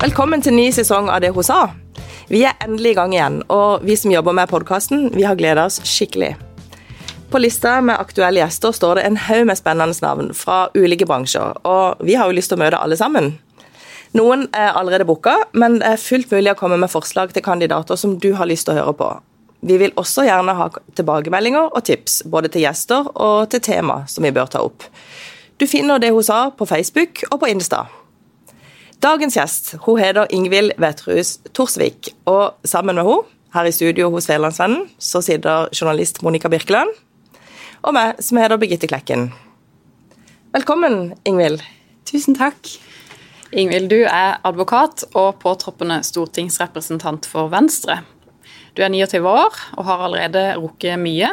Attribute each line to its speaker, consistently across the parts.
Speaker 1: Velkommen til ny sesong av Det hun sa. Vi er endelig i gang igjen, og vi som jobber med podkasten, vi har gleda oss skikkelig. På lista med aktuelle gjester står det en haug med spennende navn fra ulike bransjer, og vi har jo lyst til å møte alle sammen. Noen er allerede booka, men det er fullt mulig å komme med forslag til kandidater som du har lyst til å høre på. Vi vil også gjerne ha tilbakemeldinger og tips, både til gjester og til tema som vi bør ta opp. Du finner det hun sa på Facebook og på Insta. Dagens gjest hun heter Ingvild Vetrhus Torsvik, og sammen med henne, her i studio hos Fedrelandsvennen, så sitter journalist Monica Birkeland, og meg, som heter Birgitte Klekken. Velkommen, Ingvild.
Speaker 2: Tusen takk. Ingvild, du er advokat og påtroppende stortingsrepresentant for Venstre. Du er 29 år og har allerede rukket mye.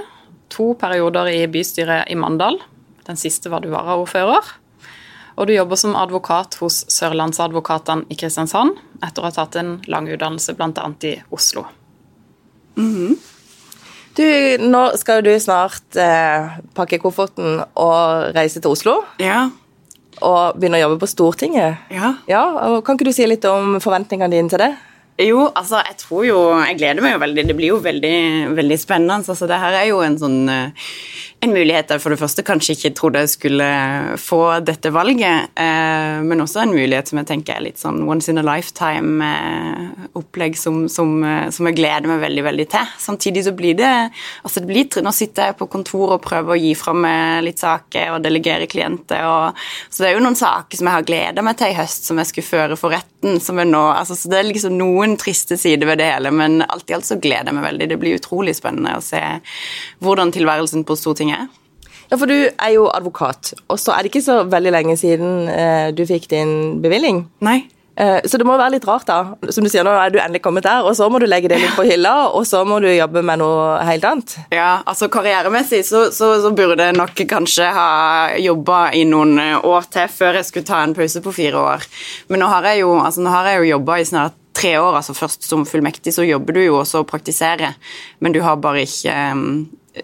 Speaker 2: To perioder i bystyret i Mandal. Den siste var du varaordfører. Og du jobber som advokat hos Sørlandsadvokatene i Kristiansand etter å ha tatt en lang utdannelse bl.a. i Oslo.
Speaker 1: Mm -hmm. Du, nå skal du snart eh, pakke kofferten og reise til Oslo.
Speaker 2: Ja.
Speaker 1: Og begynne å jobbe på Stortinget.
Speaker 2: Ja.
Speaker 1: ja kan ikke du si litt om forventningene dine til det?
Speaker 2: Jo, altså, jeg tror jo Jeg gleder meg jo veldig. Det blir jo veldig, veldig spennende. Altså, det her er jo en sånn uh, en mulighet jeg for det første kanskje ikke trodde jeg skulle få dette valget, eh, men også en mulighet som jeg tenker er litt sånn once in a lifetime-opplegg eh, som, som, eh, som, jeg gleder meg veldig veldig til. Samtidig så blir det altså det blir, Nå sitter jeg på kontor og prøver å gi fra meg litt saker og delegere klienter. Og, så det er jo noen saker som jeg har gleda meg til i høst, som jeg skulle føre for retten. som er nå, altså Så det er liksom noen triste sider ved det hele, men alt i alt så gleder jeg meg veldig. Det blir utrolig spennende å se hvordan tilværelsen på Stortinget Stortinget?
Speaker 1: Ja, for du er jo advokat, og så er det ikke så veldig lenge siden eh, du fikk din bevilling.
Speaker 2: Nei.
Speaker 1: Eh, så det må være litt rart, da. Som du sier, nå er du endelig kommet der, og så må du legge det litt på hylla, og så må du jobbe med noe helt annet.
Speaker 2: Ja, altså karrieremessig så, så, så burde jeg nok kanskje ha jobba i noen år til før jeg skulle ta en pause på fire år. Men nå har jeg jo, altså, jo jobba i snart tre år, altså først som fullmektig, så jobber du jo også og praktiserer, men du har bare ikke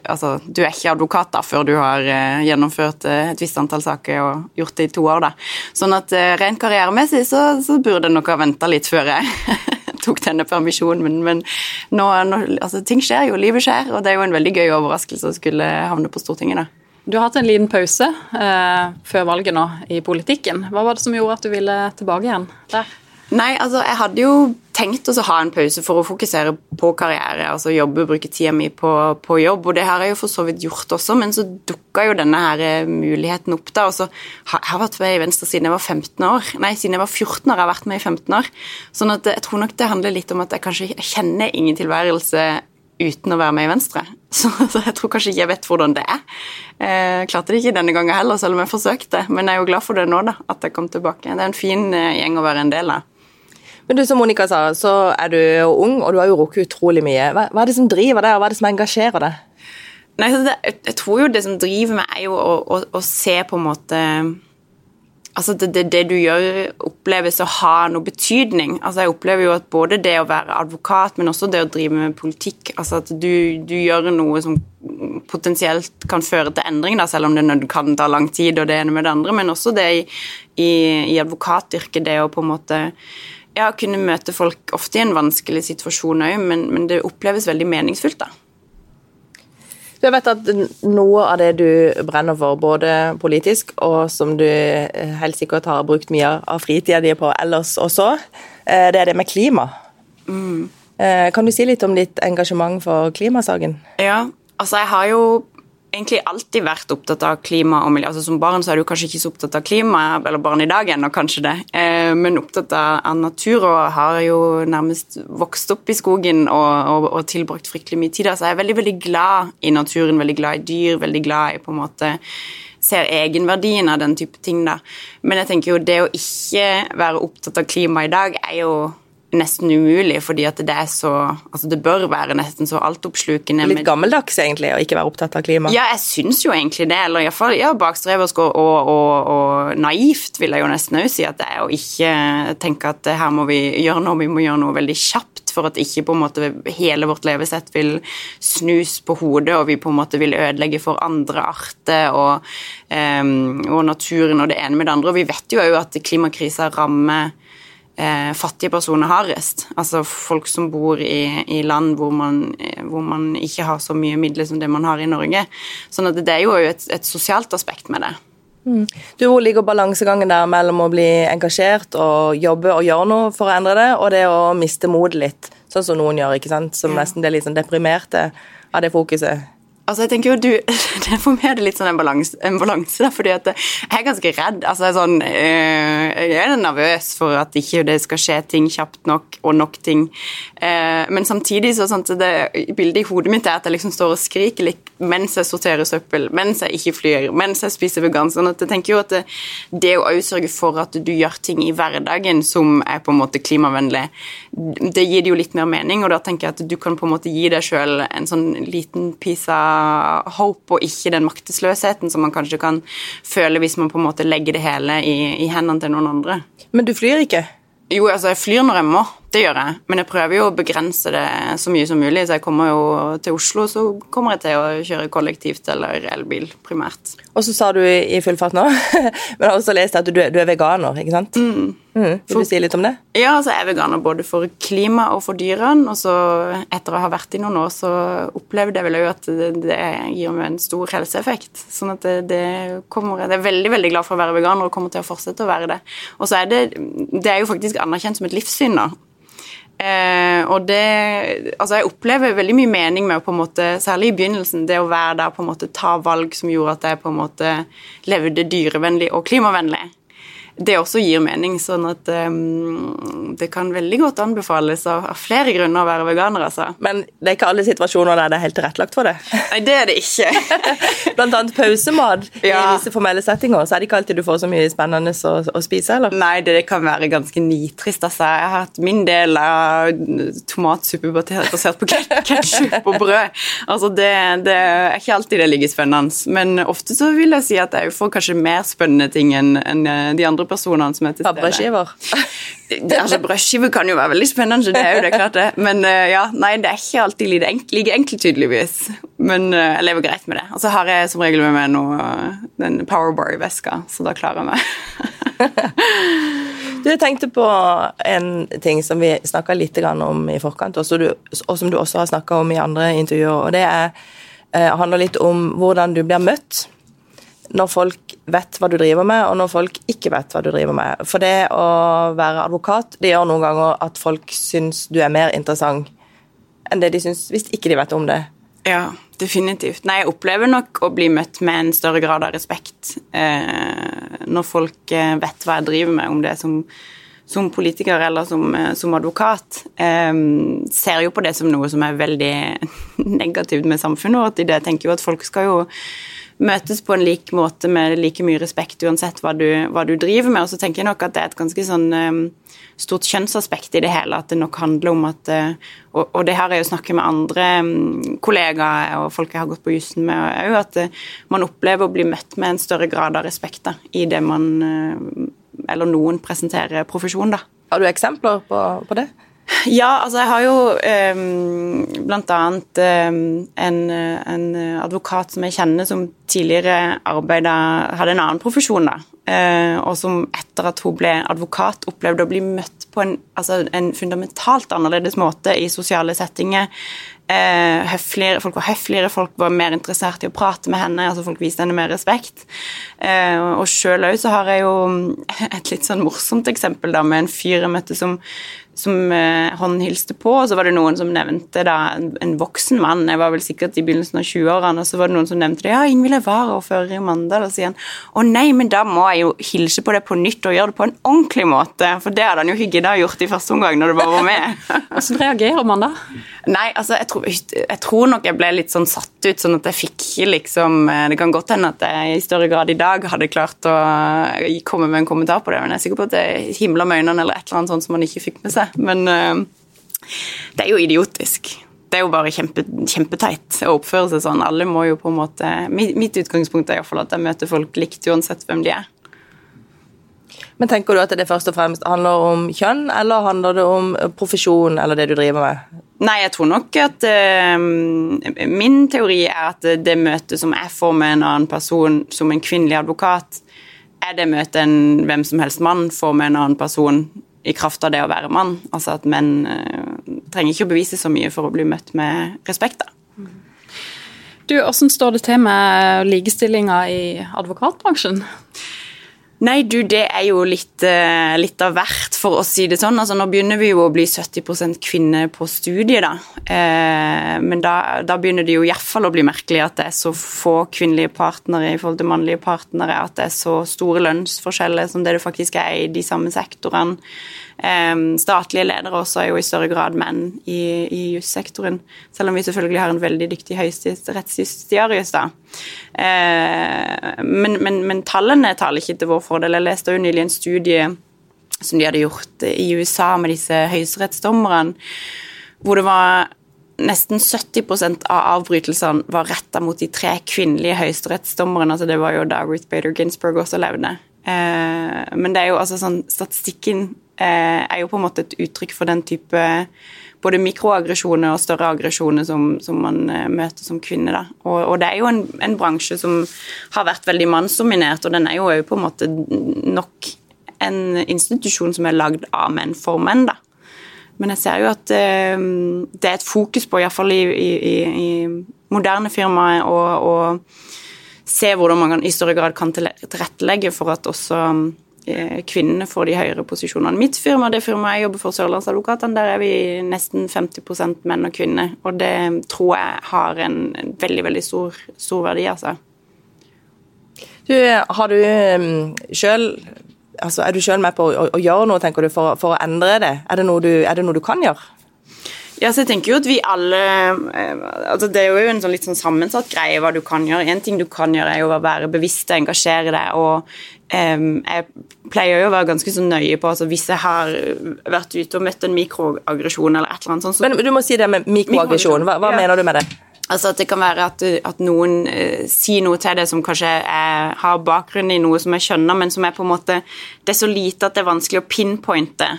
Speaker 2: altså, du er ikke advokat da, før du har uh, gjennomført uh, et visst antall saker og gjort det i to år. da. Sånn at uh, rent karrieremessig så, så burde jeg nok ha venta litt før jeg tok denne permisjonen, men, men nå, nå, altså, ting skjer jo, livet skjer, og det er jo en veldig gøy overraskelse å skulle havne på Stortinget. da. Du har hatt en liten pause eh, før valget nå i politikken. Hva var det som gjorde at du ville tilbake igjen der? Nei, altså jeg hadde jo tenkt å ha en pause for å fokusere på karriere, altså jobbe, bruke tida mi på, på, jobb, og det har jeg jo for så vidt gjort også, men så dukka jo denne her eh, muligheten opp da, og så har jeg vært med i Venstre siden jeg var 15 år, nei, siden jeg var 14 år, jeg har vært med i 15 år, sånn at jeg tror nok det handler litt om at jeg kanskje kjenner ingen tilværelse uten å være med i Venstre. Så, så, jeg tror kanskje ikke jeg vet hvordan det er. Eh, klarte det ikke denne gangen heller, selv om jeg forsøkte, men jeg er jo glad for det nå, da, at jeg kom tilbake. Det er en fin eh, gjeng å være en del av.
Speaker 1: Men du, som Monica sa, så er du ung, og du har jo rukket utrolig mye. Hva, hva, er det som driver deg, og hva er det som engasjerer deg?
Speaker 2: Nei, det, Jeg tror jo det som driver meg, er jo å, å, å se på en måte Altså det, det, det, du gjør, oppleves å ha noe betydning. Altså Jeg opplever jo at både det å være advokat, men også det å drive med politikk Altså at du, du gjør noe som potensielt kan føre til endring, da, selv om det kan ta lang tid, og det ene med det andre, men også det i, i, i advokatyrket, det å på en måte ja, kunne møte folk ofte i en vanskelig situasjon òg, men, men, det oppleves veldig meningsfullt, da.
Speaker 1: Du vet at noe av det du brenner for, både politisk og som du eh, helt sikkert har brukt mye av fritida di på ellers også, eh, det er det med klima. Mm. Eh, kan du si litt om ditt engasjement for klimasaken?
Speaker 2: Ja, altså jeg har jo egentlig alltid vært opptatt av klima og miljø. Altså Som barn så er du kanskje ikke så opptatt av klima, eller barn i dag ennå, kanskje det, eh, men opptatt av, natur og har jo nærmest vokst opp i skogen og, og, og tilbrakt fryktelig mye tid der. Så jeg er veldig, veldig glad i naturen, veldig glad i dyr, veldig glad i på en måte ser egenverdien av den type ting, da. Men jeg tenker jo det å ikke være opptatt av klima i dag, er jo nesten umulig, fordi at det er så Altså, det bør være nesten så altoppslukende.
Speaker 1: Litt gammeldags, egentlig, å ikke være opptatt av klima?
Speaker 2: Ja, jeg syns jo egentlig det. Eller iallfall ja, bakstreversk og, og, og, og, naivt, vil jeg jo nesten òg si at det er å ikke tenke at her må vi gjøre noe, vi må gjøre noe veldig kjapt for at ikke på en måte hele vårt levesett vil snus på hodet, og vi på en måte vil ødelegge for andre arter og, um, og naturen og det ene med det andre. Og vi vet jo òg at klimakrisa rammer eh, fattige personer hardest. Altså folk som bor i, i land hvor man, hvor man, ikke har så mye midler som det man har i Norge. Sånn at det er jo et, et sosialt aspekt med det.
Speaker 1: Mm. Du, Hvor ligger balansegangen der mellom å bli engasjert og jobbe og gjøre noe for å endre det, og det å miste motet litt, sånn som noen gjør, ikke sant? som nesten blir litt sånn deprimerte av det fokuset?
Speaker 2: Altså, jeg tenker jo, du, det For meg er litt sånn en balanse, en balanse fordi at jeg er ganske redd. Altså, jeg er, sånn, øh, jeg er nervøs for at ikke det skal skje ting kjapt nok, og nok ting. Eh, men samtidig så sånn, det bildet i hodet mitt er at jeg liksom står og skriker litt mens jeg sorterer søppel, mens jeg ikke flyr, mens jeg spiser vegansk. Sånn at jeg tenker jo at det, det å sørge for at du gjør ting i hverdagen som er på en måte klimavennlig, det gir det jo litt mer mening, og da tenker jeg at du kan på en måte gi deg sjøl en sånn liten piece av hope, og ikke den maktesløsheten som man kanskje kan føle hvis man på en måte legger det hele i, i hendene til noen andre.
Speaker 1: Men du flyr ikke?
Speaker 2: Jo, altså jeg flyr når jeg må, det gjør jeg. Men jeg prøver jo å begrense det så mye som mulig. Så jeg kommer jo til Oslo, så kommer jeg til å kjøre kollektivt eller elbil, primært.
Speaker 1: Og så sa du i full fart nå, men jeg har også lest at du, du er veganer, ikke sant? Mm. Mm. Vil du si litt om det?
Speaker 2: Ja, altså jeg er veganer både for klima og for dyrene. Og så etter å ha vært i noen år, så opplevde jeg vel òg at det, det, gir meg en stor helseeffekt. Sånn at det, det kommer Jeg er veldig, veldig glad for å være veganer og kommer til å fortsette å være det. Og så er det Det er jo faktisk anerkjent som et livssyn, da. Eh, og det Altså, jeg opplever veldig mye mening med å på en måte, særlig i begynnelsen, det å være der på en måte ta valg som gjorde at jeg på en måte levde dyrevennlig og klimavennlig det også gir mening. Sånn at um, det kan veldig godt anbefales av, av, flere grunner å være veganer, altså.
Speaker 1: Men det er ikke alle situasjoner der det er helt tilrettelagt for det?
Speaker 2: Nei, det er det ikke.
Speaker 1: Blant annet pausemat ja. i visse formelle settinger, så er det ikke alltid du får så mye spennende å, å spise, eller?
Speaker 2: Nei, det kan være ganske nitrist, altså. Jeg har hatt min del av tomatsuppe basert på ketsjup og brød. Altså, det, det, er ikke alltid det ligger spennende, men ofte så vil jeg si at jeg får kanskje mer spennende ting enn de andre andre personene som er til
Speaker 1: stede. Brødskiver?
Speaker 2: altså, brødskiver kan jo være veldig spennende, det er jo det, klart det. Men uh, ja, nei, det er ikke alltid like, enkelt, like enkelt, tydeligvis. Men uh, jeg lever greit med det. Og så har jeg som regel med meg noe, den Powerbar i veska, så da klarer jeg meg.
Speaker 1: du, jeg tenkte på en ting som vi snakka litt om i forkant, og, som du også har snakka om i andre intervjuer, og det er, uh, handler litt om hvordan du blir møtt når folk vet hva du driver med, og når folk ikke vet hva du driver med. For det å være advokat det gjør noen ganger at folk syns du er mer interessant enn det de syns hvis ikke de vet om det.
Speaker 2: Ja, definitivt. Nei, jeg opplever nok å bli møtt med en større grad av respekt eh, når folk eh, vet hva jeg driver med, om det er som, som politiker eller som, eh, som advokat. Eh, ser jo på det som noe som er veldig negativt med samfunnet vårt. I Jeg tenker jo at folk skal jo møtes på en lik måte med like mye respekt uansett hva du, hva du driver med. Og så tenker jeg nok at det er et ganske sånn um, stort kjønnsaspekt i det hele. At det nok handler om at uh, og, og, det har jeg jo snakket med andre um, kollegaer og folk jeg har gått på jussen med òg, at uh, man opplever å bli møtt med en større grad av respekt da, i det man uh, eller noen presenterer profesjon, da.
Speaker 1: Har du eksempler på, på det?
Speaker 2: Ja, altså jeg har jo blant annet um, en, en, advokat som jeg kjenner som tidligere arbeida Hadde en annen profesjon, da. Uh, og som etter at hun ble advokat, opplevde å bli møtt på en, altså en fundamentalt annerledes måte i sosiale settinger. Uh, høfligere, folk var høfligere, folk var mer interessert i å prate med henne. altså Folk viste henne mer respekt. Uh, og sjøl òg så har jeg jo et litt sånn morsomt eksempel da med en fyr jeg møtte som som han hilste på, og så var det noen som nevnte da, en, en voksen mann, jeg var vel sikkert i begynnelsen av 20-årene, og så var det noen som nevnte det, ja, Ingvild er varaordfører i Mandal, og sier han å nei, men da må jeg jo hilse på det på nytt og gjøre det på en ordentlig måte, for det hadde han jo ikke da gjort i første omgang når det bare var med.
Speaker 3: Hvordan reagerer man da?
Speaker 2: Nei, altså, jeg tror, jeg tror, nok jeg ble litt sånn satt ut, sånn at jeg fikk liksom eh, Det kan godt hende at jeg i større grad i dag hadde klart å eh, komme med en kommentar på det, men jeg er sikker på at det himla med øynene eller et eller annet sånt som man ikke fikk med seg det. Men uh, det er jo idiotisk. Det er jo bare kjempe, kjempeteit å oppføre seg sånn. Alle må jo på en måte Mitt, mitt utgangspunkt er iallfall at jeg møter folk likt uansett hvem de er.
Speaker 1: Men tenker du at det først og fremst handler om kjønn, eller handler det om profesjon eller det du driver med?
Speaker 2: Nei, jeg tror nok at uh, Min teori er at det møtet som jeg får med en annen person som en kvinnelig advokat, er det møtet en hvem som helst mann får med en annen person i kraft av det å være mann. Altså at menn uh, trenger ikke å bevise så mye for å bli møtt med respekt. da.
Speaker 3: Du, Hvordan står det til med likestillinga i advokatbransjen?
Speaker 2: Nei, du, det er jo litt, uh, litt, av hvert, for å si det sånn. Altså, nå begynner vi jo å bli 70% kvinner på studiet, da. Eh, men da, da, begynner det jo iallfall å bli merkelig at det er så få kvinnelige partnere i forhold til mannlige partnere, at det er så store lønnsforskjeller som det det faktisk er i de samme sektorene. Statlige ledere også er jo i større grad menn i, i jussektoren, selv om vi selvfølgelig har en veldig dyktig høyesterettsjustitiarius, da. Uh, men, men, men, tallene taler ikke til vår fordel. Jeg leste jo nylig en studie som de hadde gjort i USA med disse høyesterettsdommerne, hvor det var nesten 70% av avbrytelsene var retta mot de tre kvinnelige høyesterettsdommerne. Altså det var jo da Ruth Bader Ginsburg også levde. Eh, men det er jo altså sånn Statistikken Eh, er jo på en måte et uttrykk for den type både mikroaggresjoner og større aggresjoner som, som, man eh, møter som kvinne. Da. Og, og det er jo en, en, bransje som har vært veldig mannsdominert, og den er jo òg på en måte nok en institusjon som er lagd av menn for menn. da. Men jeg ser jo at eh, det er et fokus på, iallfall i, i, i, moderne firmaer, å se hvordan man i større grad kan tilrettelegge for at også Eh, kvinnene får de høyere posisjonene. Mitt firma, det firmaet jeg jobber for, Sørlandsadvokatene, der er vi nesten 50% menn og kvinner. Og det tror jeg har en veldig, veldig stor, stor verdi, altså.
Speaker 1: Du, har du um, sjøl altså, Er du sjøl med på å, å, gjøre noe, tenker du, for, for å endre det? Er det, du, er det noe du kan gjøre?
Speaker 2: Ja, så jeg tenker jo at vi alle eh, altså Det er jo en sånn litt sånn sammensatt greie hva du kan gjøre. En ting du kan gjøre, er jo å være bevisst og engasjere deg. og um, Jeg pleier jo å være ganske så nøye på altså Hvis jeg har vært ute og møtt en mikroaggresjon eller et eller annet sånt så,
Speaker 1: Men du må si det med mikroaggresjon. Hva, hva ja. mener du med det?
Speaker 2: Altså at Det kan være at, at noen uh, sier noe til deg som kanskje er, har bakgrunn i noe som jeg skjønner, men som er på en måte Det er så lite at det er vanskelig å pinpointe.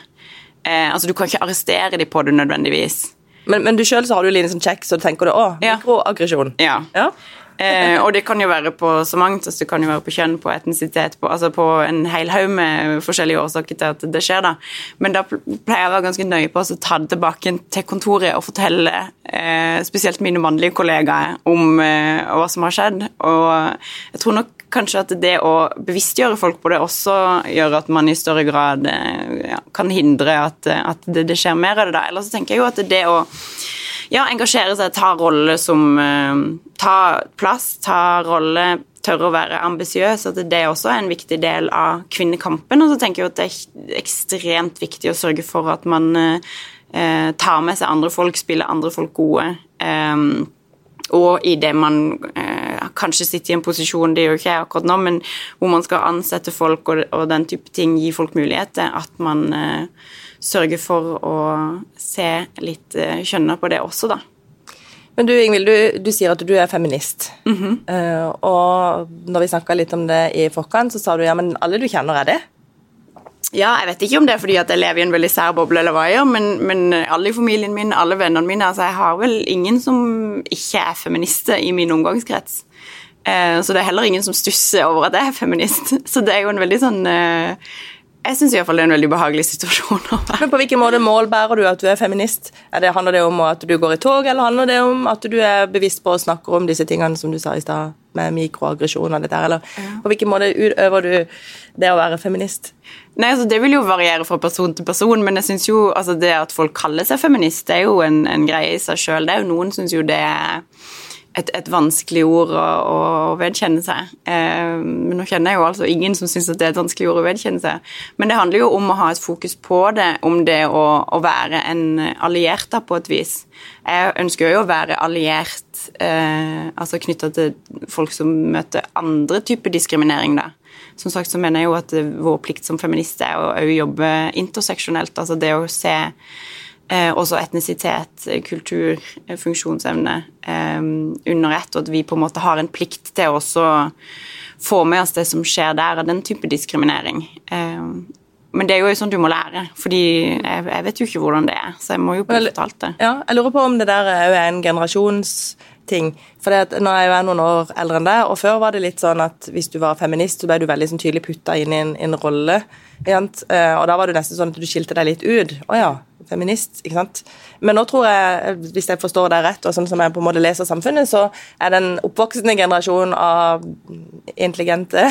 Speaker 2: Eh, altså Du kan ikke arrestere dem på det nødvendigvis.
Speaker 1: Men, men du sjøl har du en sånn kjekk, så tenker du å, mikroaggresjon.
Speaker 2: Ja. ja. Eh, og det kan jo være på så mangt. Altså det kan jo være på kjønn, på etnisitet, på, altså på en hel haug med forskjellige årsaker til at det skjer. da. Men da pleier jeg å være ganske nøye på å ta det tilbake til kontoret og fortelle eh, spesielt mine mannlige kollegaer om eh, hva som har skjedd. Og jeg tror nok kanskje at det å bevisstgjøre folk på det også gjør at man i større grad eh, ja, kan hindre at, at det, det, skjer mer av det. da. Ellers tenker jeg jo at det å ja, engasjere seg, ta rolle som uh, Ta plass, ta rolle, tørre å være ambisiøs, at det også er en viktig del av kvinnekampen. Og så tenker jeg at det er ekstremt viktig å sørge for at man uh, tar med seg andre folk, spiller andre folk gode. Um, og i det man eh, kanskje sitter i en posisjon, det gjør ikke jeg akkurat nå, men hvor man skal ansette folk og, og den type ting, gi folk muligheter, at man eh, sørger for å se litt eh, kjønner på det også, da.
Speaker 1: Men du Ingvild, du, du sier at du er feminist. Mm -hmm. uh, og når vi snakka litt om det i forkant, så sa du ja, men alle du kjenner er det?
Speaker 2: Ja, jeg vet ikke om det er fordi at jeg lever i en veldig sær boble, eller hva jeg gjør, men, men, alle i familien min, alle vennene mine altså Jeg har vel ingen som ikke er feminister i min omgangskrets. Eh, så det er heller ingen som stusser over at jeg er feminist. Så det er jo en veldig sånn eh, jeg syns det er en veldig behagelig situasjon.
Speaker 1: Men På hvilken måte målbærer du at du er feminist? Er det, handler det om at du går i tog, eller handler det om at du er bevisst på å snakke om disse tingene som du sa i stad, med mikroaggresjon og dette her, eller ja. på hvilken måte utøver du det å være feminist?
Speaker 2: Nei, altså Det vil jo variere fra person til person, men jeg synes jo altså det at folk kaller seg feminist, det er jo en, en greie i seg sjøl. Noen syns jo det er et, et, vanskelig ord å, å vedkjenne seg. Eh, men nå kjenner jeg jo altså ingen som syns det er et vanskelig ord å vedkjenne seg. Men det handler jo om å ha et fokus på det, om det å, å være en alliert da, på et vis. Jeg ønsker jo å være alliert eh, altså knytta til folk som møter andre typer diskriminering, da. Som sagt så mener jeg jo at vår plikt som feminist er å jobbe interseksjonelt, altså det å se Eh, også etnisitet, kultur, funksjonsevne eh, under ett, og at vi på en måte har en plikt til å også få med oss det som skjer der, av den type diskriminering. Eh, men det er jo sånn du må lære, fordi jeg, jeg, vet jo ikke hvordan det er. Så jeg må jo bli fortalt det.
Speaker 1: Ja, jeg lurer på om det der er en generasjons ting. For nå er jo jeg noen år eldre enn deg, og før var det litt sånn at hvis du var feminist, så ble du veldig sånn, tydelig putta inn i en, en rolle. Jent? og da var det nesten sånn at du skilte deg litt ut. Å ja, feminist, ikke sant. Men nå tror jeg, hvis jeg forstår deg rett, og sånn som jeg på en måte leser samfunnet, så er den oppvoksende generasjon av intelligente,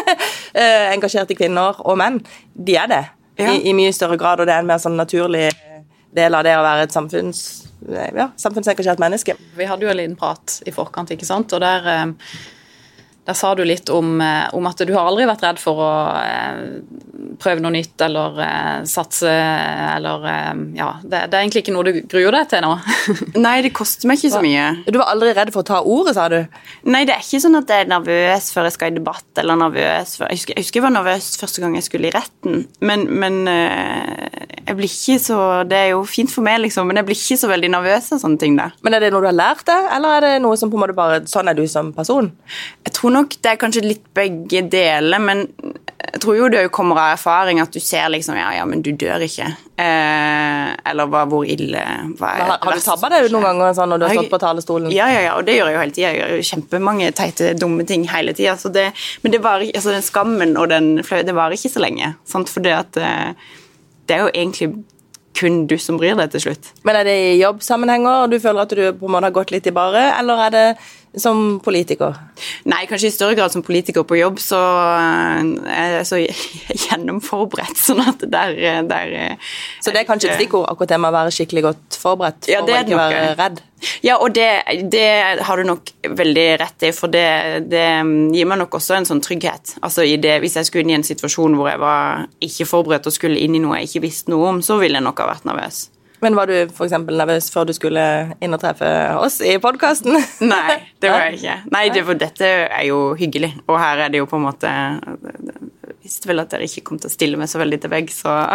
Speaker 1: eh, engasjerte kvinner og menn, de er det. Ja. I, I, mye større grad, og det er en mer sånn naturlig del av det å være et samfunns, ja, samfunnsengasjert menneske.
Speaker 3: Vi hadde jo en liten prat i forkant, ikke sant, og der eh, der sa du litt om, eh, om, at du har aldri vært redd for å eh, prøve noe nytt eller eh, satse eller Ja, det, det, er egentlig ikke noe du gruer deg til nå?
Speaker 2: Nei, det koster meg ikke så mye.
Speaker 1: Du var aldri redd for å ta ordet, sa du?
Speaker 2: Nei, det er ikke sånn at jeg er nervøs før jeg skal i debatt eller nervøs før Jeg husker jeg, husker jeg var nervøs første gang jeg skulle i retten, men, men jeg blir ikke så Det er jo fint for meg, liksom, men jeg blir ikke så veldig nervøs av sånne ting. da.
Speaker 1: Men er det noe du har lært deg, eller er det noe som på en måte bare Sånn er du som person?
Speaker 2: Jeg tror nok det er kanskje litt begge deler, men jeg tror jo det kommer av erfaring at du ser liksom Ja, ja, men du dør ikke. Eh, eller hva, hvor ille hva
Speaker 1: er, Har, har du tabba deg noen ganger sånn når du har stått på talerstolen?
Speaker 2: Ja, ja, ja, og det gjør jeg jo hele tida. Jeg gjør jo kjempemange teite, dumme ting hele tida. Men det var, altså, den skammen og den flaue, det varer ikke så lenge. Sant? For det at eh, Det er jo egentlig kun du som bryr deg til slutt.
Speaker 1: Men er det i jobbsammenhenger du føler at du på en måte har gått litt i bare, eller er det som politiker?
Speaker 2: Nei, kanskje i større grad som politiker på jobb, så eh, er jeg så gjennomforberedt. sånn at der, der
Speaker 1: Så det er kanskje et stikkord, akkurat det med å være skikkelig godt forberedt for ja, å ikke være redd?
Speaker 2: Ja, og det, det, har du nok veldig rett i, for det, det, gir meg nok også en sånn trygghet. Altså det, Hvis jeg skulle inn i en situasjon hvor jeg var ikke forberedt og skulle inn i noe jeg ikke visste noe om, så ville jeg nok ha vært nervøs.
Speaker 1: Men var du f.eks. nervøs før du skulle inn og treffe oss i podkasten?
Speaker 2: Nei, det var jeg ikke. Nei, det, for dette er jo hyggelig, og her er det jo på en måte visste vel at dere ikke kom til å stille meg så veldig til vegg, så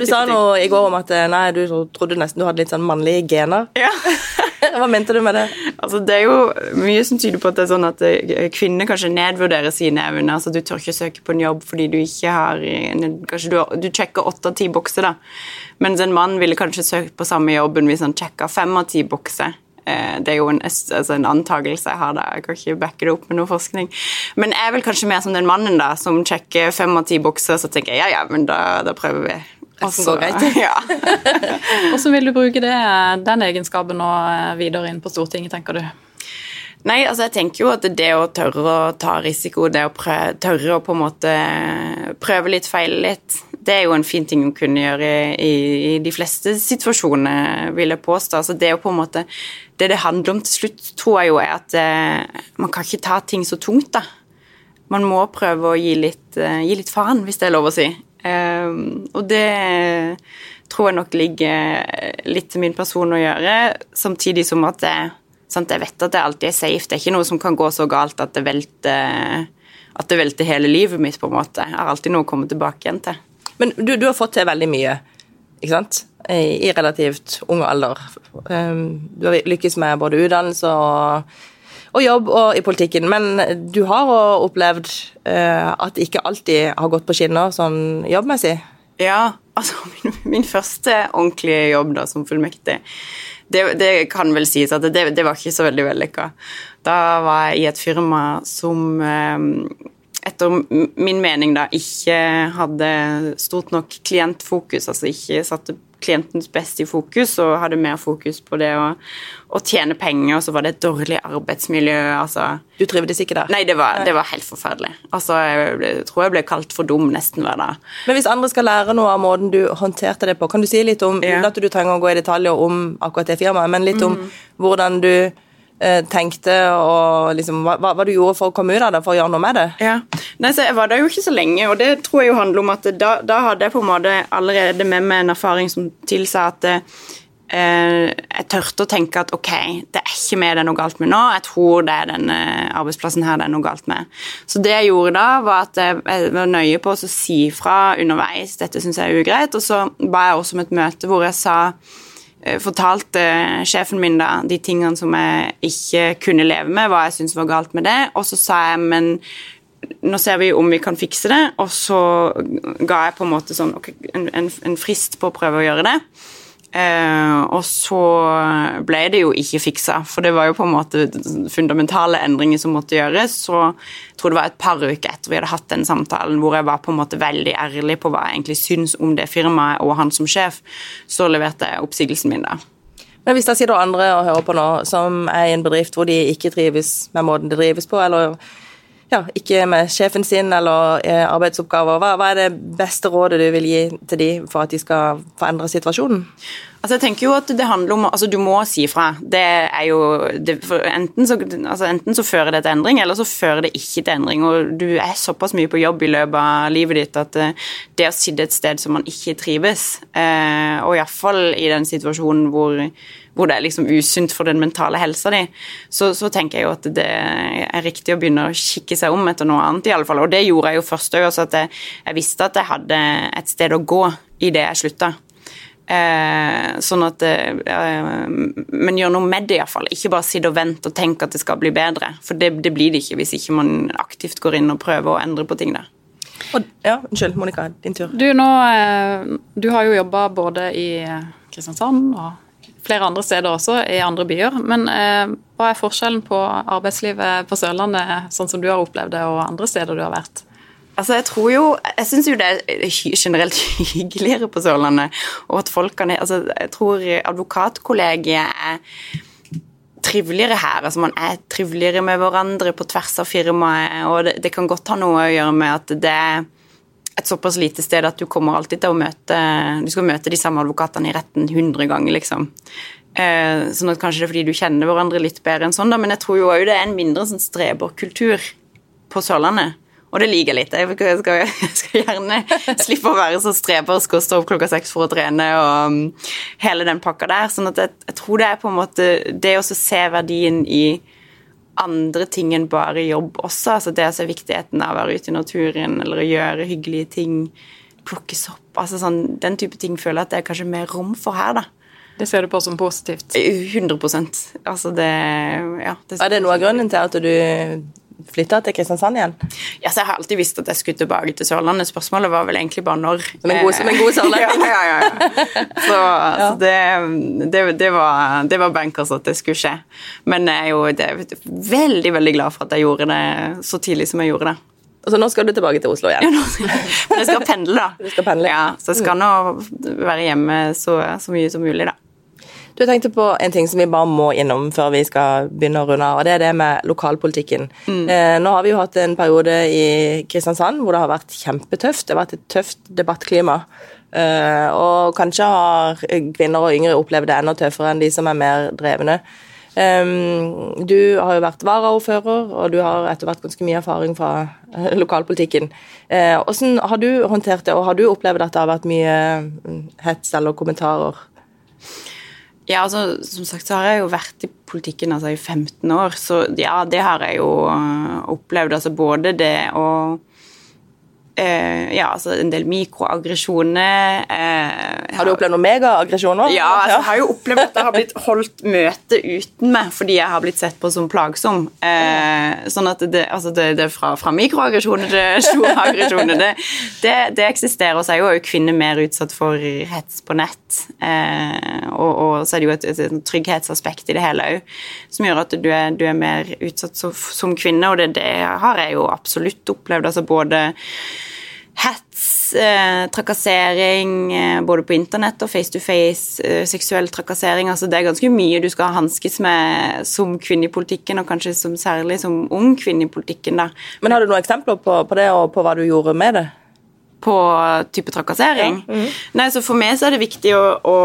Speaker 1: Du sa noe i går om at nei, du trodde nesten du hadde litt sånn mannlige gener.
Speaker 2: Ja.
Speaker 1: Hva mente du med det?
Speaker 2: Altså, det er jo mye som tyder på at det er sånn at eh, kvinner kanskje nedvurderer sine evner. Altså, du tør ikke søke på en jobb fordi du ikke har Kanskje du, du sjekker åtte av ti bokser, da. Mens en mann ville kanskje søkt på samme jobben hvis han sjekka fem av ti bokser. Eh, det er jo en, altså en antakelse jeg har, da. jeg kan ikke backe det opp med noe forskning. Men jeg er vel kanskje mer som den mannen da, som sjekker fem av ti bukser, så tenker jeg ja, ja, men da, da prøver vi.
Speaker 1: Også, ja.
Speaker 3: Hvordan vil du bruke det, den egenskapen nå eh, videre inn på Stortinget, tenker du?
Speaker 2: Nei, altså jeg tenker jo at det å tørre å ta risiko, det å prøve, tørre å på en måte prøve litt, feile litt, det er jo en fin ting å kunne gjøre i, i de fleste situasjoner, vil jeg påstå. Altså det å på en måte Det det handler om til slutt, tror jeg jo er at eh, man kan ikke ta ting så tungt, da. Man må prøve å gi litt, eh, gi litt faen, hvis det er lov å si. Eh, og det tror jeg nok ligger litt til min person å gjøre, samtidig som at jeg, sant, jeg vet at det alltid er safe. Det er ikke noe som kan gå så galt at det velter, at det velter hele livet mitt, på en måte. Jeg har alltid noe å komme tilbake igjen til.
Speaker 1: Men du, du har fått til veldig mye, ikke sant? I, relativt ung alder. Um, du har lykkes med både utdannelse og og jobb og i politikken. Men du har opplevd uh, at det ikke alltid har gått på skinner sånn jobbmessig?
Speaker 2: Ja, altså min, min første ordentlige jobb da som fullmektig, det, det kan vel sies at det, det var ikke så veldig vellykka. Da var jeg i et firma som um, etter min mening da ikke hadde stort nok klientfokus, altså ikke satte klientens beste i fokus og hadde mer fokus på det å, å tjene penger, og så var det et dårlig arbeidsmiljø. Altså.
Speaker 1: Du trivdes ikke der?
Speaker 2: Nei, det var, det var helt forferdelig. Altså, jeg, ble, jeg, tror jeg ble kalt for dum nesten hver dag.
Speaker 1: Men hvis andre skal lære noe av måten du håndterte det på, kan du si litt om, ja. uten at du trenger å gå i detaljer om akkurat det firmaet, men litt om mm. hvordan du tenkte og liksom, hva, hva, du gjorde for å komme ut av det, for å gjøre noe med det?
Speaker 2: Ja, Nei, så Jeg var der jo ikke så lenge, og det tror jeg jo handler om at da, da hadde jeg på en måte allerede med meg en erfaring som tilsa at eh, jeg tørte å tenke at ok, det er ikke meg det er noe galt med nå, jeg tror det er denne arbeidsplassen her det er noe galt med. Så det jeg gjorde da, var at jeg var nøye på å si fra underveis dette syns jeg er ugreit, og så ba jeg også om et møte hvor jeg sa Eh, fortalte sjefen min da, de tingene som jeg ikke kunne leve med, hva jeg syntes var galt med det, og så sa jeg men nå ser vi om vi kan fikse det, og så ga jeg på en måte sånn okay, en, en, frist på å prøve å gjøre det. Eh, og så ble det jo ikke fiksa, for det var jo på en måte fundamentale endringer som måtte gjøres. Så jeg tror det var et par uker etter vi hadde hatt den samtalen hvor jeg var på en måte veldig ærlig på hva jeg egentlig syns om det firmaet og han som sjef, så leverte jeg oppsigelsen min da.
Speaker 1: Men hvis det sitter andre og hører på nå, som er i en bedrift hvor de ikke trives med måten det drives på, eller ja, ikke med sjefen sin eller eh, arbeidsoppgaver. Hva, hva, er det beste rådet du vil gi til de for at de skal forandre situasjonen?
Speaker 2: Altså jeg tenker jo at det handler om, altså Du må si fra. Det er jo, det, enten, så, altså enten, så, fører det til endring, eller så fører det ikke til endring. og Du er såpass mye på jobb i løpet av livet ditt at eh, det å sitte et sted som man ikke trives, eh, og iallfall i den situasjonen hvor hvor det er liksom usunt for den mentale helsa di, så, så, tenker jeg jo at det er riktig å begynne å kikke seg om etter noe annet, i alle fall. Og det gjorde jeg jo først òg, jeg, jeg, visste at jeg hadde et sted å gå i det jeg slutta. Eh, sånn at eh, Men gjør noe med det, iallfall. Ikke bare sitte og vente og tenke at det skal bli bedre. For det, det blir det ikke hvis ikke man aktivt går inn og prøver å endre på ting der.
Speaker 1: Og, ja, Unnskyld, Monica, din tur.
Speaker 3: Du, nå, eh, du har jo jobba både i Kristiansand og flere andre steder også, i andre byer. Men eh, hva er forskjellen på arbeidslivet på Sørlandet, sånn som du har opplevd det, og andre steder du har vært?
Speaker 2: Altså, Jeg tror jo, jeg syns jo det er generelt hyggeligere på Sørlandet. og at folk kan, altså, Jeg tror advokatkollegiet er triveligere her. altså Man er triveligere med hverandre på tvers av firmaet. og det, det kan godt ha noe å gjøre med at det er et såpass lite sted at du kommer alltid til å møte Du skal møte de samme advokatene i retten 100 ganger, liksom. Eh, sånn at kanskje det er fordi du kjenner hverandre litt bedre enn sånn, da, men jeg tror jo òg det er en mindre sånn streberkultur på Sørlandet. Og det liker jeg litt. Jeg skal, jeg skal, gjerne slippe å være så strebersk og stå opp klokka seks for å trene og um, hele den pakka der. sånn at jeg, jeg tror det er på en måte det å se verdien i andre ting enn bare jobb også. altså Det se viktigheten av å være ute i naturen eller å gjøre hyggelige ting. Plukke sopp. altså sånn, Den type ting føler jeg at det er kanskje mer rom for her. da.
Speaker 3: Det ser du på som positivt?
Speaker 2: 100 altså det, ja,
Speaker 1: det Er det noe av grunnen til at du flytta til Kristiansand igjen?
Speaker 2: Ja, så Jeg har alltid visst at jeg skulle tilbake til Sørlandet. Spørsmålet var vel egentlig bare når.
Speaker 1: Som en god, som en god sørlending.
Speaker 2: ja, ja, ja, Så, ja. så det, det, det, var, det var bankers at det skulle skje. Men jeg er jo er veldig veldig glad for at jeg gjorde det så tidlig som jeg gjorde det.
Speaker 1: Og så nå skal du tilbake til Oslo igjen?
Speaker 2: Ja, Men jeg skal pendle, da.
Speaker 1: Du skal pendle.
Speaker 2: Ja, Så jeg skal nå være hjemme så, så mye som mulig, da.
Speaker 1: Du tenkte på en ting som vi bare må innom før vi skal begynne å runde av, og det er det med lokalpolitikken. Mm. Eh, nå har vi jo hatt en periode i Kristiansand hvor det har vært kjempetøft. Det har vært et tøft debattklima. Eh, og kanskje har kvinner og yngre opplevd det enda tøffere enn de som er mer drevne. Um, du har jo vært varaordfører, og du har etter hvert ganske mye erfaring fra uh, lokalpolitikken. Uh, hvordan har du håndtert det, og har du opplevd at det har vært mye mm, hets eller kommentarer?
Speaker 2: Ja, altså, Som sagt så har jeg jo vært i politikken altså, i 15 år, så ja, det har jeg jo øh, opplevd. Altså både det å eh, ja, altså en del mikroaggresjoner.
Speaker 1: Uh, har du opplevd noen megaaggresjoner?
Speaker 2: Ja, altså, jeg har jo opplevd at jeg har blitt holdt møte uten meg fordi jeg har blitt sett på som plagsom. Uh, sånn at det, altså det, det fra, fra mikroaggresjoner til store aggresjoner, det, det, det, eksisterer. Og så er jo kvinner mer utsatt for hets på nett. Og, og, så er det jo et, et, et trygghetsaspekt i det hele òg, som gjør at du er, du er mer utsatt som, som kvinne, og det, det har jeg jo absolutt opplevd. altså både hets, eh, trakassering eh, både på internett og face to face, eh, seksuell trakassering. altså Det er ganske mye du skal hanskes med som kvinne i politikken, og kanskje som, særlig som ung kvinne i politikken. da.
Speaker 1: Men Har du noen eksempler på, på, det, og på hva du gjorde med det?
Speaker 2: På type trakassering? Ja. Mm -hmm. Nei, så For meg så er det viktig å, å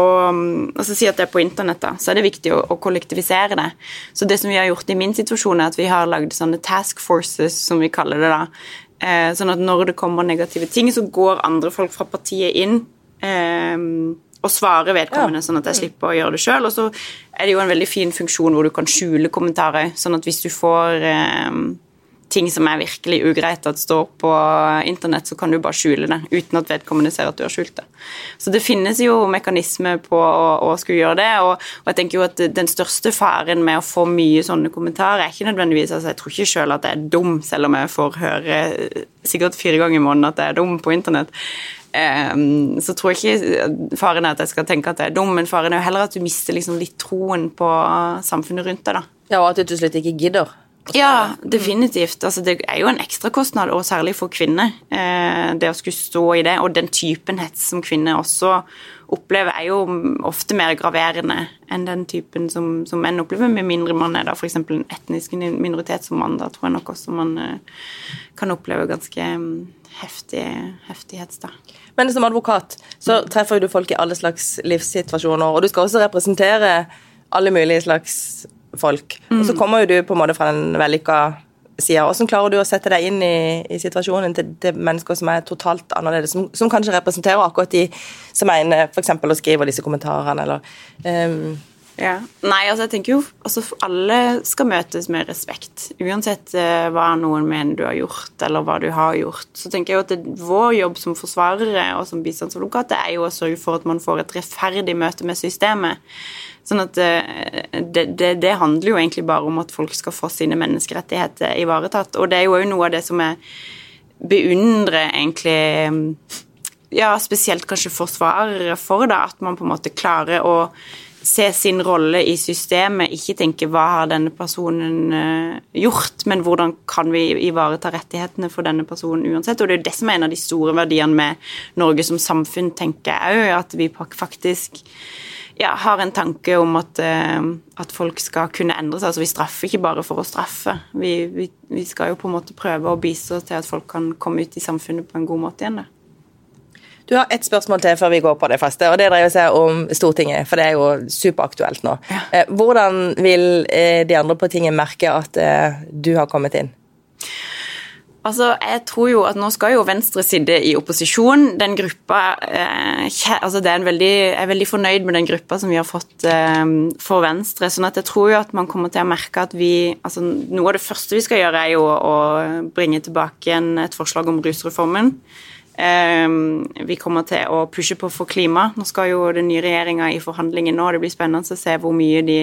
Speaker 2: altså si at det er på internett, da, så er det viktig å, å, kollektivisere det. Så det som vi har gjort i min situasjon, er at vi har lagd sånne task forces, som vi kaller det. da, Eh, sånn at når det kommer negative ting, så går andre folk fra partiet inn eh, og svarer vedkommende, ja. sånn at jeg slipper å gjøre det sjøl. Og så er det jo en veldig fin funksjon hvor du kan skjule kommentarer, sånn at hvis du får eh, ting som er virkelig ugreit at står på internett, så kan du bare skjule det uten at vedkommende ser at du har skjult det. Så det finnes jo mekanismer på å, å skulle gjøre det, og, og, jeg tenker jo at den største faren med å få mye sånne kommentarer er ikke nødvendigvis altså Jeg tror ikke sjøl at jeg er dum, selv om jeg får høre sikkert fire ganger i måneden at jeg er dum på internett. Um, så tror jeg ikke faren er at jeg skal tenke at jeg er dum, men faren er jo heller at du mister liksom litt troen på samfunnet rundt deg. da.
Speaker 1: Ja, Og at du til slutt ikke gidder.
Speaker 2: Ja, definitivt. Altså, det er jo en ekstrakostnad, og særlig for kvinner, eh, det å skulle stå i det. Og den typen hets som kvinner også opplever, er jo ofte mer graverende enn den typen som, som menn opplever, med mindre man er da f.eks. en etnisk minoritet som mann. Da tror jeg nok også man eh, kan oppleve ganske mm, heftig, heftig hets, da.
Speaker 1: Men som advokat så treffer du folk i alle slags livssituasjoner, og du skal også representere alle mulige slags folk. Mm. Og så kommer jo du på en måte fra den vellykka sida. Hvordan klarer du å sette deg inn i, i situasjonen til, til, mennesker som er totalt annerledes, som, som kanskje representerer akkurat de som mener f.eks. å skrive disse kommentarene, eller um,
Speaker 2: ja. Nei, altså jeg tenker jo altså Alle skal møtes med respekt. Uansett uh, hva noen mener du har gjort, eller hva du har gjort. Så tenker jeg jo at det, vår jobb som forsvarere og som bistandsadvokat er jo å sørge for at man får et rettferdig møte med systemet. Sånn at uh, det, det, det, handler jo egentlig bare om at folk skal få sine menneskerettigheter ivaretatt. Og det er jo òg noe av det som jeg beundrer egentlig Ja, spesielt kanskje forsvarere for, da, at man på en måte klarer å se sin rolle i systemet, ikke tenke 'hva har denne personen uh, gjort', men hvordan kan vi ivareta rettighetene for denne personen uansett. Og det er jo det som er en av de store verdiene med Norge som samfunn, tenker jeg òg, at vi faktisk ja, har en tanke om at, uh, at, folk skal kunne endre seg. Altså Vi straffer ikke bare for å straffe. Vi, vi, vi skal jo på en måte prøve å bistå til at folk kan komme ut i samfunnet på en god måte igjen. Da.
Speaker 1: Du har ett spørsmål til før vi går på det faste, og det dreier seg om Stortinget. For det er jo superaktuelt nå. Ja. Eh, hvordan vil eh, de andre på tinget merke at eh, du har kommet inn?
Speaker 2: Altså, jeg tror jo at Nå skal jo Venstre sitte i opposisjon. Den gruppa eh, altså det er en veldig, Jeg er veldig fornøyd med den gruppa som vi har fått eh, for Venstre. sånn at jeg tror jo at man kommer til å merke at vi altså Noe av det første vi skal gjøre, er jo å bringe tilbake igjen et forslag om rusreformen. Ehm, vi kommer til å pushe på for klima. Nå skal jo den nye regjeringa i forhandlinger nå, det blir spennende å se hvor mye de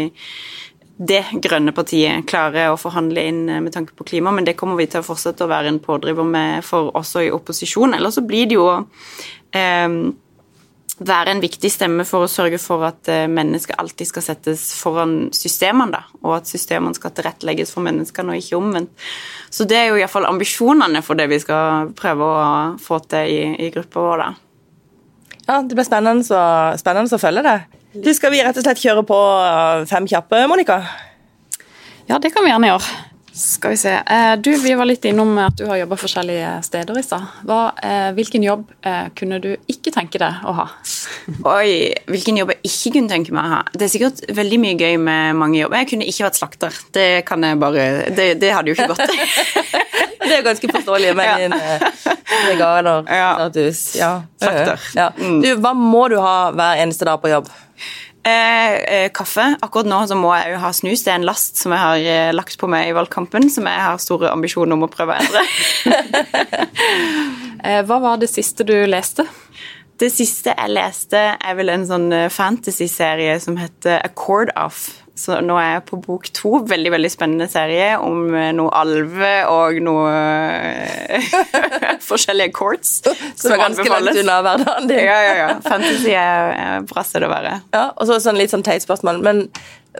Speaker 2: det grønne partiet klarer å forhandle inn eh, med tanke på klima, men det kommer vi til å fortsette å være en pådriver med for også i opposisjon. Ellers så blir det jo eh, være en viktig stemme for å sørge for at eh, mennesker alltid skal settes foran systemene, da, og at systemene skal tilrettelegges for menneskene og ikke omvendt. Så det er jo iallfall ambisjonene for det vi skal prøve å få til i, i gruppa vår, da.
Speaker 1: Ja, det blir spennende, spennende å følge det. Du, skal vi rett og slett kjøre på fem kjappe, Monica?
Speaker 3: Ja, det kan vi gjerne gjøre. Skal vi se. Eh, du, Vi var litt innom at du har jobba forskjellige steder i stad. Eh, hvilken jobb eh, kunne du ikke tenke deg å ha?
Speaker 2: Oi, hvilken jobb jeg ikke kunne tenke meg å ha? Det er sikkert veldig mye gøy med mange jobber. Jeg kunne ikke vært slakter. Det kan jeg bare Det, det hadde jo ikke gått.
Speaker 1: det er jo ganske forståelig med din veganerstatus. Ja.
Speaker 2: Slakter.
Speaker 1: Ja. Mm. Du, hva må du ha hver eneste dag på jobb?
Speaker 2: Eh, eh, kaffe. Akkurat nå så må jeg jo ha snus. Det er en last som jeg har eh, lagt på meg i valgkampen, som jeg har store ambisjoner om å prøve å endre.
Speaker 3: Eh, hva var det siste du leste?
Speaker 2: Det siste jeg leste, er vel en sånn eh, fantasy-serie som heter Accord Off så nå er jeg på bok to. Veldig veldig spennende serie om eh, noe alve og noe eh, forskjellige courts.
Speaker 1: Som er ganske langt unna hverdagen din.
Speaker 2: ja, ja, ja. Fantasy er bra sted å være.
Speaker 1: Ja, og så sånn litt sånn teit spørsmål, men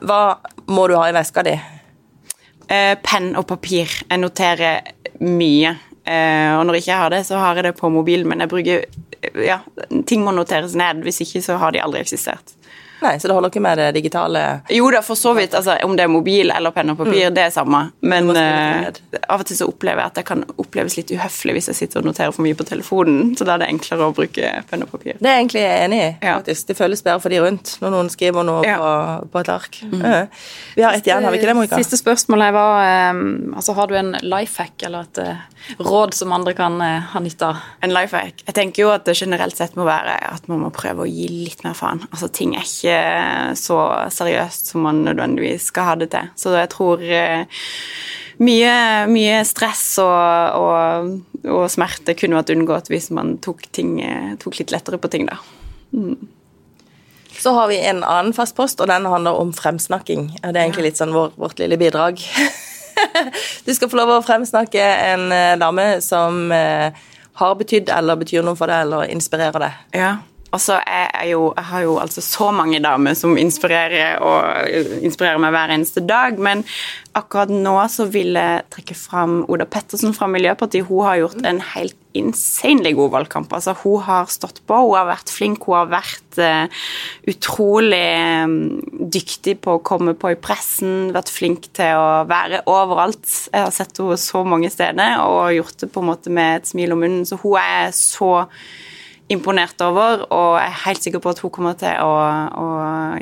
Speaker 1: hva må du ha i veska di?
Speaker 2: Eh, penn og papir. Jeg noterer mye. Eh, og når jeg ikke har det, så har jeg det på mobilen, men jeg bruker ja, ting må noteres ned. Hvis ikke så har de aldri eksistert.
Speaker 1: Nei, Så det holder ikke med det digitale
Speaker 2: Jo da, for så vidt. Altså, om det er mobil eller penn og papir, mm. det er samme. Men uh, av og til så opplever jeg at det kan oppleves litt uhøflig hvis jeg sitter og noterer for mye på telefonen. Så da er det enklere å bruke penn og papir.
Speaker 1: Det er jeg egentlig enig i. Ja. faktisk. Det føles bedre for de rundt når noen skriver noe ja. på, på, et ark. Mm. Uh. Vi har ett igjen, har vi ikke det, Monica?
Speaker 3: Siste spørsmålet var um, altså, Har du en life hack eller et uh, råd som andre kan ha nytte av?
Speaker 2: En life hack? Jeg tenker jo at det generelt sett må være at man må prøve å gi litt mer faen. Altså, ting er ikke så seriøst som man nødvendigvis skal ha det til. Så jeg tror eh, mye, mye stress og, og, og, smerte kunne vært unngått hvis man tok, ting, eh, tok litt lettere på ting, da. Mm.
Speaker 1: Så har vi en annen fast post, og den handler om fremsnakking. Det er egentlig litt sånn vår, vårt lille bidrag. du skal få lov å fremsnakke en eh, dame som har betydd eller betyr noe for deg, eller inspirerer deg?
Speaker 2: Ja. Altså, jeg, jo, jeg har jo altså så mange damer som inspirerer og inspirerer meg hver eneste dag, men akkurat nå så vil jeg trekke fram Oda Pettersen fra Miljøpartiet. Hun har gjort en helt insanely god valgkamp. Altså, hun har stått på, hun har vært flink, hun har vært uh, utrolig um, dyktig på å komme på i pressen, vært flink til å være overalt. Jeg har sett henne så mange steder og gjort det på en måte med et smil om munnen, så hun er så imponert over, og jeg er helt sikker på at hun kommer til å, å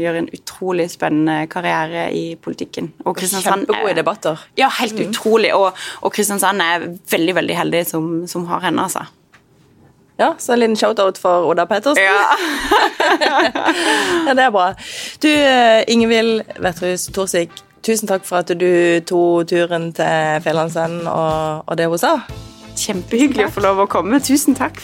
Speaker 2: gjøre en utrolig spennende karriere i politikken.
Speaker 1: Og Kjempegode debatter.
Speaker 2: Ja, helt mm. utrolig. Og, og, Kristiansand er veldig, veldig heldig som, som har henne, altså.
Speaker 1: Ja, så en liten shout-out for Oda Pettersen.
Speaker 2: Ja.
Speaker 1: ja, det er bra. Du, eh, Ingvild Vetterhus Thorsvik, tusen takk for at du tok turen til Fjellandsenden og, og det hun sa.
Speaker 2: Kjempehyggelig å få lov å komme. Tusen takk.